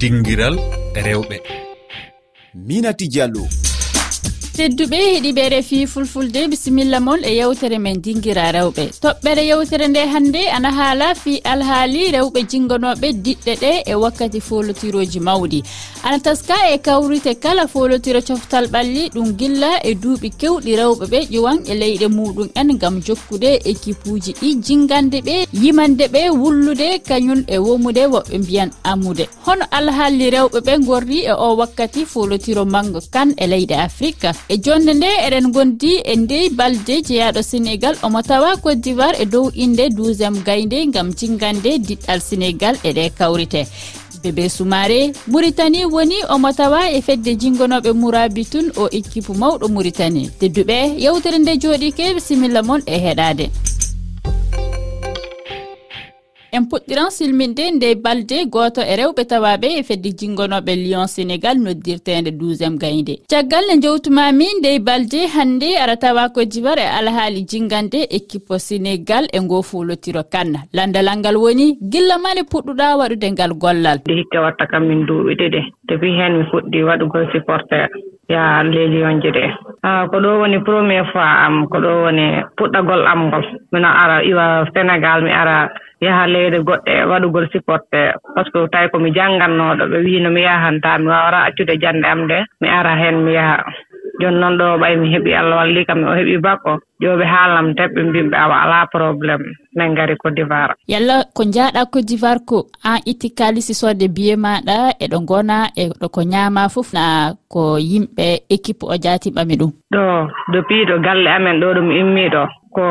dinguiral rewɓe. Minati diallo. tedduɓe heeɗiɓe refi fulfulde bisimilla moon e yewtere men dinguira rewɓe. Toɓɓere yewtere nde hannde ana haala fi alhaali rewɓe jinganoɓe diɗɗe ɗe e wakkati folotiroji mawɗi. Ana taska e kawrite kala folotiro coftal ɓalli ɗum gilla e duuɓi kewɗi rewɓe ɓe ƴuwan e leyɗe muɗum en gam jokkude équipe uji ɗi jingande ɓe yimande ɓe wullude kañum e womude woɓɓe mbiyan amude. Hono alhaali rewɓe ɓe gorri e o wakkati folotiro manggo kan e leyɗe afrique e jonde nde eɗen gondi e ndey balde jeyaɗo sénégal omo tawa côte d'ivoire e dow inde 12 gaynde gam jingande diɗɗal sénégal eɗe kawrite. Bébé soumare mouritani woni omo tawa e fedde jingonoɓe mourabi tun o équipe mawɗo mouritani tedduɓe yewtere nde jooɗike similla moon e heɗade. en puɗɗiran silminde nde balde goto e rewɓe tawaɓe e fedde jingonoɓe lyon sénégal noddirtede 12 gaynde. Caggal nde jowtumami nde balde hande ara tawa ko diwar e alhaali jingande équipe sénégal e ngo fulotiro kanna landalal ngal woni gilla mane puɗɗuɗa waɗude ngal gollal. Nde hikka watta kam min duuɓi ɗiɗi depuis hen mi fuɗɗi waɗugol supporter. yaha leydi ɗe ko ɗo woni premier fois am ko ɗo woni puɗɗagol am ngol. Mino ara iwa sénégal mi ara yaha leyɗe goɗɗe waɗugol supporté par ce que tawi komi janngannooɗo ɓe wiino mi yahantaa mi waawata accude jannde am nde mi ara heen mi yaha. jooni noon ɗo ɓay mi heɓi Allah walli kam o heɓi bac o jooɓe haalam teɓɓe mbimɓe awa alaa probléme min ngari côte d'ivoire. Yalla ko njaaɗa côte d'ivoire ko an itti kaalisi soode biye maɗa eɗo ngona eɗo ko ñaama fof na ko yimɓe équipe o jaatiɓami ɗum. Ɗo depuis ɗo galle amen ɗo ɗum immii ɗo ko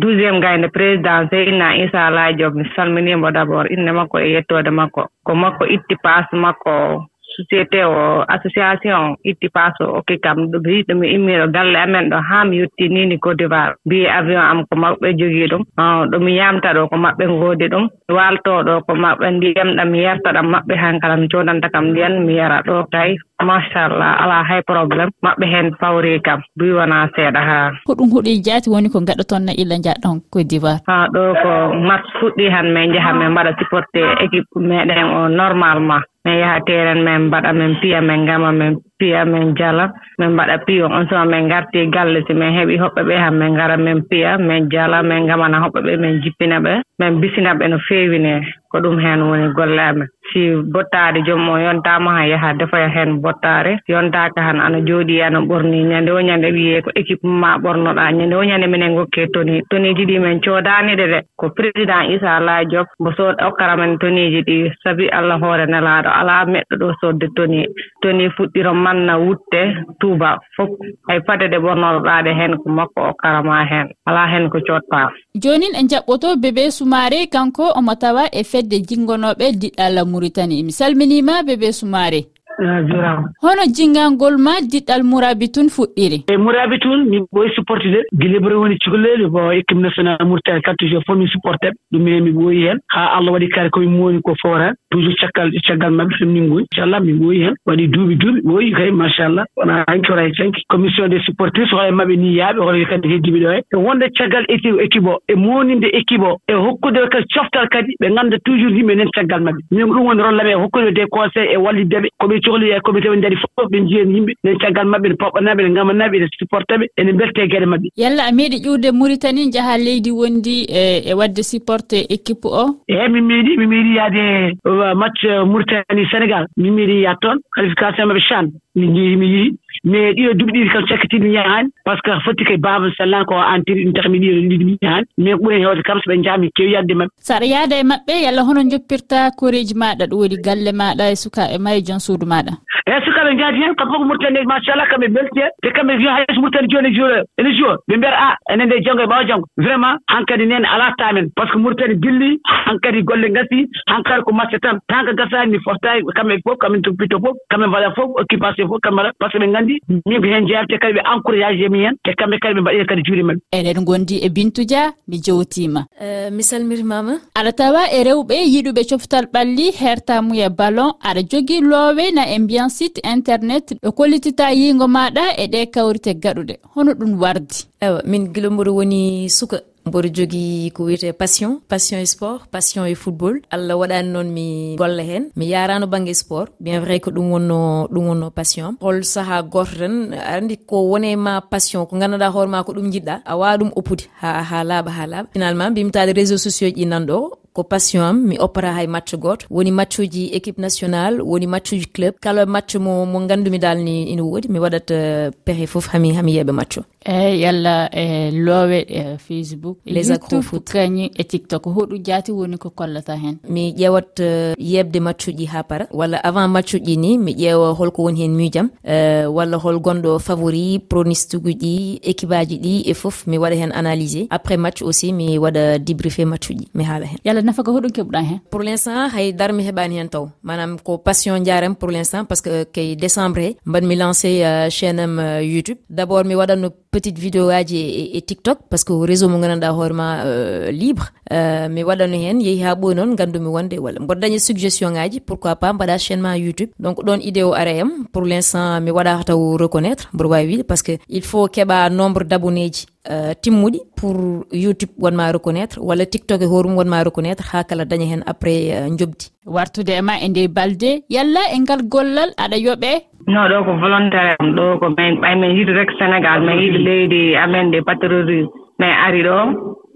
douziéme gaynde président seyna issa laay mi salminiimo d' abord inne makko e yettoode makko. Ko makko itti passe makko société o association itti o okki kam wi ɗumi immiɗo galle amen ɗo haa mi yettinini côte d'ivoire mbi avion am ko maɓɓe jogii ɗum ah, ɗumi yaamta ɗo ko maɓɓe ngoodi ɗum waaltoo ɗo ko maɓɓe ndiyam ɗam mi yerta ɗam maɓɓe han kala mi codanta kam ndiyan mi yara ɗo tawi machallah alaa hay probléme maɓɓe heen fawri kam. Duy wonaa seeɗa haa ko ɗum huɗii jaati woni ko ngaɗaton no illa njaɗon côte d'ivoire haa ɗo ko mat fuɗɗii han min njaha min mbaɗa supporté équipe meeɗen o normalement. Min yaha terrain min mbaɗa min piya min ngama min piya min jala min mbaɗa piyon on suma min ngarti galle si min heɓi hoɓɓe ɓe han min ngara min piya min jala min ngamana hoɓɓe ɓe min jippina ɓe min bisina ɓe no feewine ko ɗum heen woni golle amen si bottaade jom o yontaama han yaha defoya heen bottaare yontaaka han ana jooɗii ana ɓorni ñannde o ñannde wiyee ko équipe ma ɓornoɗaa ñannde o ñannde minen ngokkee toni toniiji ɗi min coodaani ɗe de ko président isaa laa job mbo so okkara men toniiji ɗi sabi allah hoore nelaaɗo alaa meɗɗo ɗo soodde toni toni fuɗɗiro manna wutte tuuba fof. Hay fade ɗe ɓornoɗoɗa ɗe heen ko makko o karamaa heen. Alaa heen ko cottaa joonin en jaɓɓoto bébé sumaare kanko omo tawa e fedde jinngonooɓe diɗɗalla muritani mi salminiima bébé sumaare ah, jurama. Hono jingangol ma diɗɗal mourabi tun fuɗɗiri? E mourabi tun min ɓooyi supportude guilibri woni cukalel bo équipe national mourtani quatre jours fof min supporteɓe ɗum minen mi ɓooyi heen haa allah waɗi kare komin mooni ko fof tan toujours caggal caggal maɓɓe to min ngoni inchallah min ɓooyi heen waɗi duuɓi duuɓi ɓooyi kay machallah. Wona hanki wora e canki commission des supportrice hoore maɓɓe ni yaaɓe hoore kadi heddiɓe ɗo e e wonde caggal équipe o e moninde équipe o e hokkude kadi coftal kadi ɓe ngannda toujours yimɓe nen caggal maɓɓe. Min ɗum woni rollaɓe e hokkude des conseil e walliddeɓe koɓe cohli e comité ɓe ndari fof ɓe njiyen yimɓe nen caggal maɓɓe ne poɓɓanaɓe ne ngamanaɓe ne supportaɓe ene mbelte geɗe maɓɓe. Yalla a meeɗi ƴuwde mauritanie jaha leydi wondi e, e wadde supporte équipe o? Eeyi min meeɗi mi meeɗi yaade match mauritanie sénégal min miɗo yiyaade toon qualification maɓe chan mi jehi mi yii mais ɗiɗo duuɓi ɗiɗi kam cakkitimi yahani par ce que foti koye baaba sallan ko entiri ɗum tahi mi ɗiɗo ɗiɗi mi yahani mais ko ɓuri heewde kam so ɓe jahmi kewi yadde maɓɓe. Saɗa yaada e maɓɓe yalla hono joppirta koreji maɗa ɗo woni galle maɗa e sukaɓe ma e jon suudu maɗa eeyi sukaɓe jaadi heen kamɓe fof ko murtani machallah kamɓe belti heen te kamɓe wi hayso murtani jooni e jooni ene jour ɓe mbiyata a ah, enen nde janngo e ɓaawa janngo. Vraiment hankkadi neen alaa taamen par ce que murtani dilli hankkadi golle ngasi hankkadi ko matche tan tan ko gasani mi foftani kamɓe fof kamɓe toppito fof kamɓe mbaɗa fof occupation hokkat mala par ce que ɓe nganndi min ko heen jeyata te kadi ɓe encouragé e mi heen te kamɓe kadi ɓe mbaɗira kadi juuri maɓɓe. Eɗen ngonndi e bintudia mi jowtiima eh, mi salmirmama aɗa tawa e rewɓe yiɗuɓe coftal ɓalli hertamuye ballon aɗa jogii loowe na e mbiyan site internet ɗo kollitita yiingo maɗa e ɗe kawrite gaɗuɗe. Hono ɗum wardi. Ewa min gilomboɗo woni suka. mboɗo jogii ko wiyete passion passion e sport passion e football. Allah waɗani noon mi golla hen. Mi yarano banggue sport. Bien vrai ko ɗum wonno ɗum wonno passion am. Hol saaha goto tan aɗa andi ko wone ma passion ko gandanɗa hoorema ko ɗum jiɗɗa a wawa ɗum oppude ha ha laaɓa ha laaɓa. Finalement mbimtade réseau sociaux ji ɗi nanɗo ko passion am mi oppata hay match goto. Woni matchuji équipe nationale woni matchuji club. Kala match mo mo gandumi dal ni ina woodi mi waɗat euh, pehe foof hami hami yeeɓe match o. Eyyi yalla e loowe e facebook e les acrofoot kañi e tiktok. Hoɗum jaati woni ko kollata hen. Mi ƴewat euh, yebde matchuji ha para. Walla avant matchuji ni mi ƴeewa holko woni hen miijam euh, walla hol gonɗo favori pronostic uji équipe aji ɗi e foof mi waɗa hen analysé après match aussi mi waɗa débriefé matchuji mi haala hen. Yalla nafa nafaka hoɗum keɓɗa hen? Pour l' instant haydara mi heɓani hen taw. Manam ko passion jarem pour l' instant par ce que kay décembre he mbaɗmi lancé uh, chaine am uh, youtube. D' abord mi waɗatno petite vidéo aji e, e tiktok par ce que réseau mo gandanɗa hoorema uh, libre. Uh, mi waɗano hen yeehi ha ɓoy noon gandumi wonde walla mboɗo dañi suggestion ngaji pourquoi pas mbaɗa chaine ma youtube. Donc ɗon idée o ara em pour l' instant mi waɗa taw reconnaître mboɗo wawi wiide par ce que il faut keeɓa nombre d' abonné ji. Euh, timmuɗi pour youtube wonma reconnaître walla tiktok e hoore wonma reconnaître ha kala daña hen après uh, jobdi wartude e ma e nde balde yalla e ngal gollal aɗa yoɓe? No ɗo ko volontaire am ɗo ko min ɓaymin yiɗi rek sénégal min yiɗi leydi amen de patrori min ari ɗo.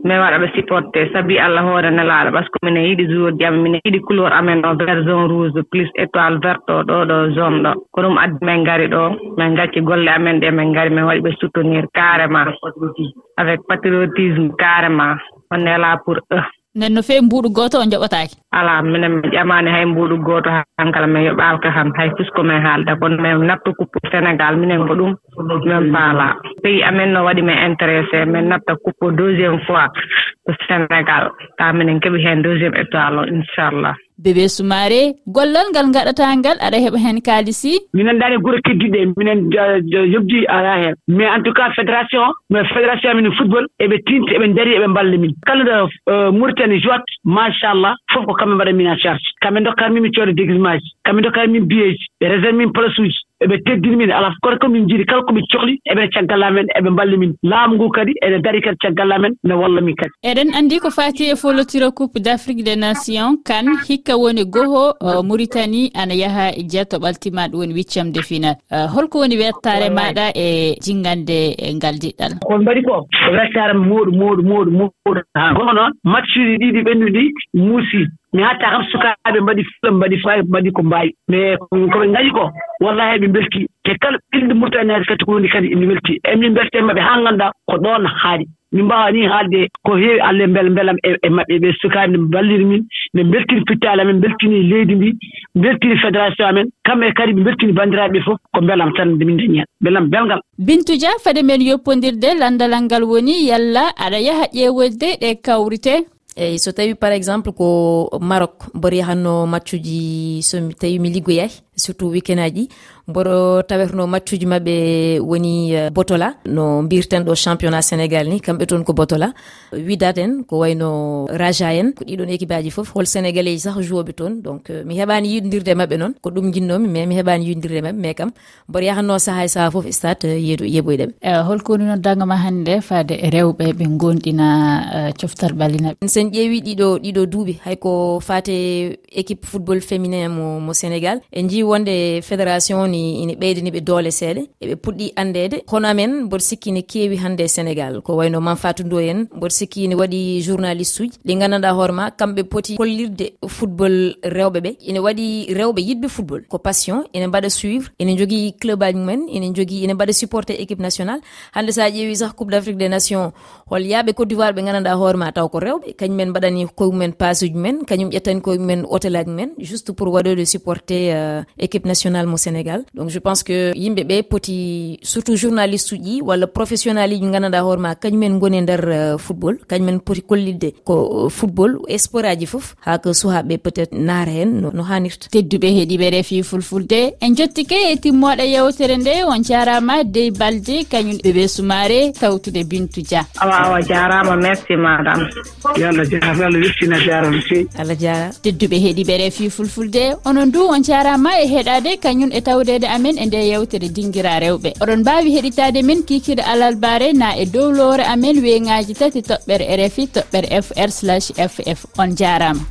min waɗa ɓe supporté sabi allah hoore nelaaɗo par ce que minen yiɗi jour ji amen minen yiɗi couleur amen ɗo vert zone rouge plus étoile verte o ɗo ɗo zone ɗo. Ko ɗum addi min ngari ɗo min gacci golle amen ɗe min ngari min waɗi ɓe soutenir carrément. Avec patriotisme. Carrément. On est là pour eux. nden no feewi mbuuɗu gooto o joɓataake alaa minen mi ƴamaani hay mbuuɗu gooto han kala min yoɓaaka han hay pusko min haalda. Kono min natta coupe sénégal minen ko ɗum min faalaa. Pays amen no waɗi min intéressé min natta coupe deuxiéme fois ko sénégal taa minen keɓi heen deuxiéme étoile o inchallah. bebe sumare gollol ngal gaɗata ngal aɗa heɓa heen kaalisi. Minen dani gure keddiɗe minen yobdi ala heen mais en tout cas fédération mais fédération amin football eɓe tinti eɓe daari eɓe mballa min. Kala ɗo euh, mauritanie joat machallah. fof ko kamɓe mbaɗa min en charge. Kamɓe dokkata min mi cooda déguisement ji. Kamɓe dokkata min biyeji ɓe réserve min place uji. Eɓe teddini min. Alaa koto komin jiiɗi kala komin cohli eɓene caggal amen eɓe mballi min. Laamu ngu kadi ene dari kadi caggal amen ne walla min kadi. Eɗen anndi ko fati e folotiro coupe d' afrique des nations kan hikka woni goho uh, mauritanie ana yaha e jeeto ɓaltima woni wicciam de final uh, holko woni wettare maɗa e jinggande ngal diɗɗal ko mbaɗi ko wettare mooɗu mooɗu mooɗu mooɗu ha goho noon match uji ɗiɗi ɓennuɗi muusi mi hatta kam sukaaɓe mbaɗi fulam mbaɗi fay mbaɗi ko mbaawi. Mais ko ɓe ngañi ko wallahi eɓe mbeltii te kala ɓilde murtaneede kadi ko woni kadi emi mbeltii emin mbeltee maɓɓe haa nganndaa ko ɗoon haaɗi min mbawa ni haalde ko heewi allah e mbela mbelam e, e maɓɓe. Ɓe sukaaɓe ne balliri min nde mbeltini pittaali amen mbeltini leydi ndi mbeltini fédération amen. Kamɓe kadi ɓe mbeltini banndiraaɓe ɓe fof ko mbelam tan nde min dañi heen mbelam belngal. Bintu dia fade men yoppondirde lanndalal ngal woni yalla aɗa yaha ƴeewolde ɗe kawrite. eyyi so tawi par exemple ko marok mboɗo yahanno e maccuji so tawi mi liggoyay surtout weekend aji. Mboɗo tawetno maccuji mabɓe woni euh, botola. No mbirten ɗo championnat sénégal ni kamɓe toon ko botola. Widat en ko wayno raja en. Ko ɗiɗon équipe aji foof. Hol sénégalais ji sah jouoɓe toon. Donc euh, mi heɓani yiɗodirde mabɓe noon. Ko ɗum jinnomi mais mi heɓani yiɗodirde mabɓe mais kam mboɗo yahanno saaha e saaha foof e stat euh, yeeɗo yeɓoyɗeɓe holko woni noddanga ma hannde faade rewɓe ɓe gonɗina coftal ɓallinaɓe sen ƴeewi ɗiɗo ɗiɗo duuɓi. Hayko fate équipe football féminin mo mo sénégal. E jiwo wonde fédération ni ina ɓeydaniɓe doole seeɗa eɓe puɗɗi andede kono amen mboɗo sikki ne keewi hannde sénégal. Ko wayno manfatou ndo en mboɗo sikki ne waɗi journaliste uji. Ɗi gandanɗa hoorema kamɓe poti hollirde football rewɓe ɓe. Ina waɗi rewɓe yiɗɓe football. Ko passion ina mbaɗa suivre ina jogui club aji mumen ina jogui ina mbaɗa supporté équipe nationale. Hande sa ƴeewi sah coupe d' afrique des nations hol yaaɓe côte d'ivoire ɓe gandanɗa hoorema taw ko rewɓe. Kañumen mbaɗani koyemumen passe uji mumen kañum ƴettani koyemumen hôtel aji mumen juste pour waɗoyde supporté euh, équipe national mo sénégal. Donc je pense que yimɓe ɓe poti surtout journaliste uji walla professionnel uji gandanɗa hoorema kañumen goni e nder euh, football kañumen poti kollidde ko euh, football e sport aji foof ha ko suhaɓe peut être naara hen no hannirta tedduɓe heeɗiɓe refi fulfulde. En jottike e timmoɗe yewtere nde on jarama dey balde kañum ɓeɓe sumare tawtude bintou dia. Awa awa jarama merci madame. Yo allah jarama allah webtina jarama fewi allah jara tedduɓe heeɗiɓe refi fulfulde. Onon du on jarama e heɗade kañum e tawdede amen e nde yewtere dinguira rewɓe. Oɗon mbawi heɗitade men kikiɗe alalbare na e dow lowre amen weyngaji tati toɓɓere e rfi toɓɓere fr ff on jarama.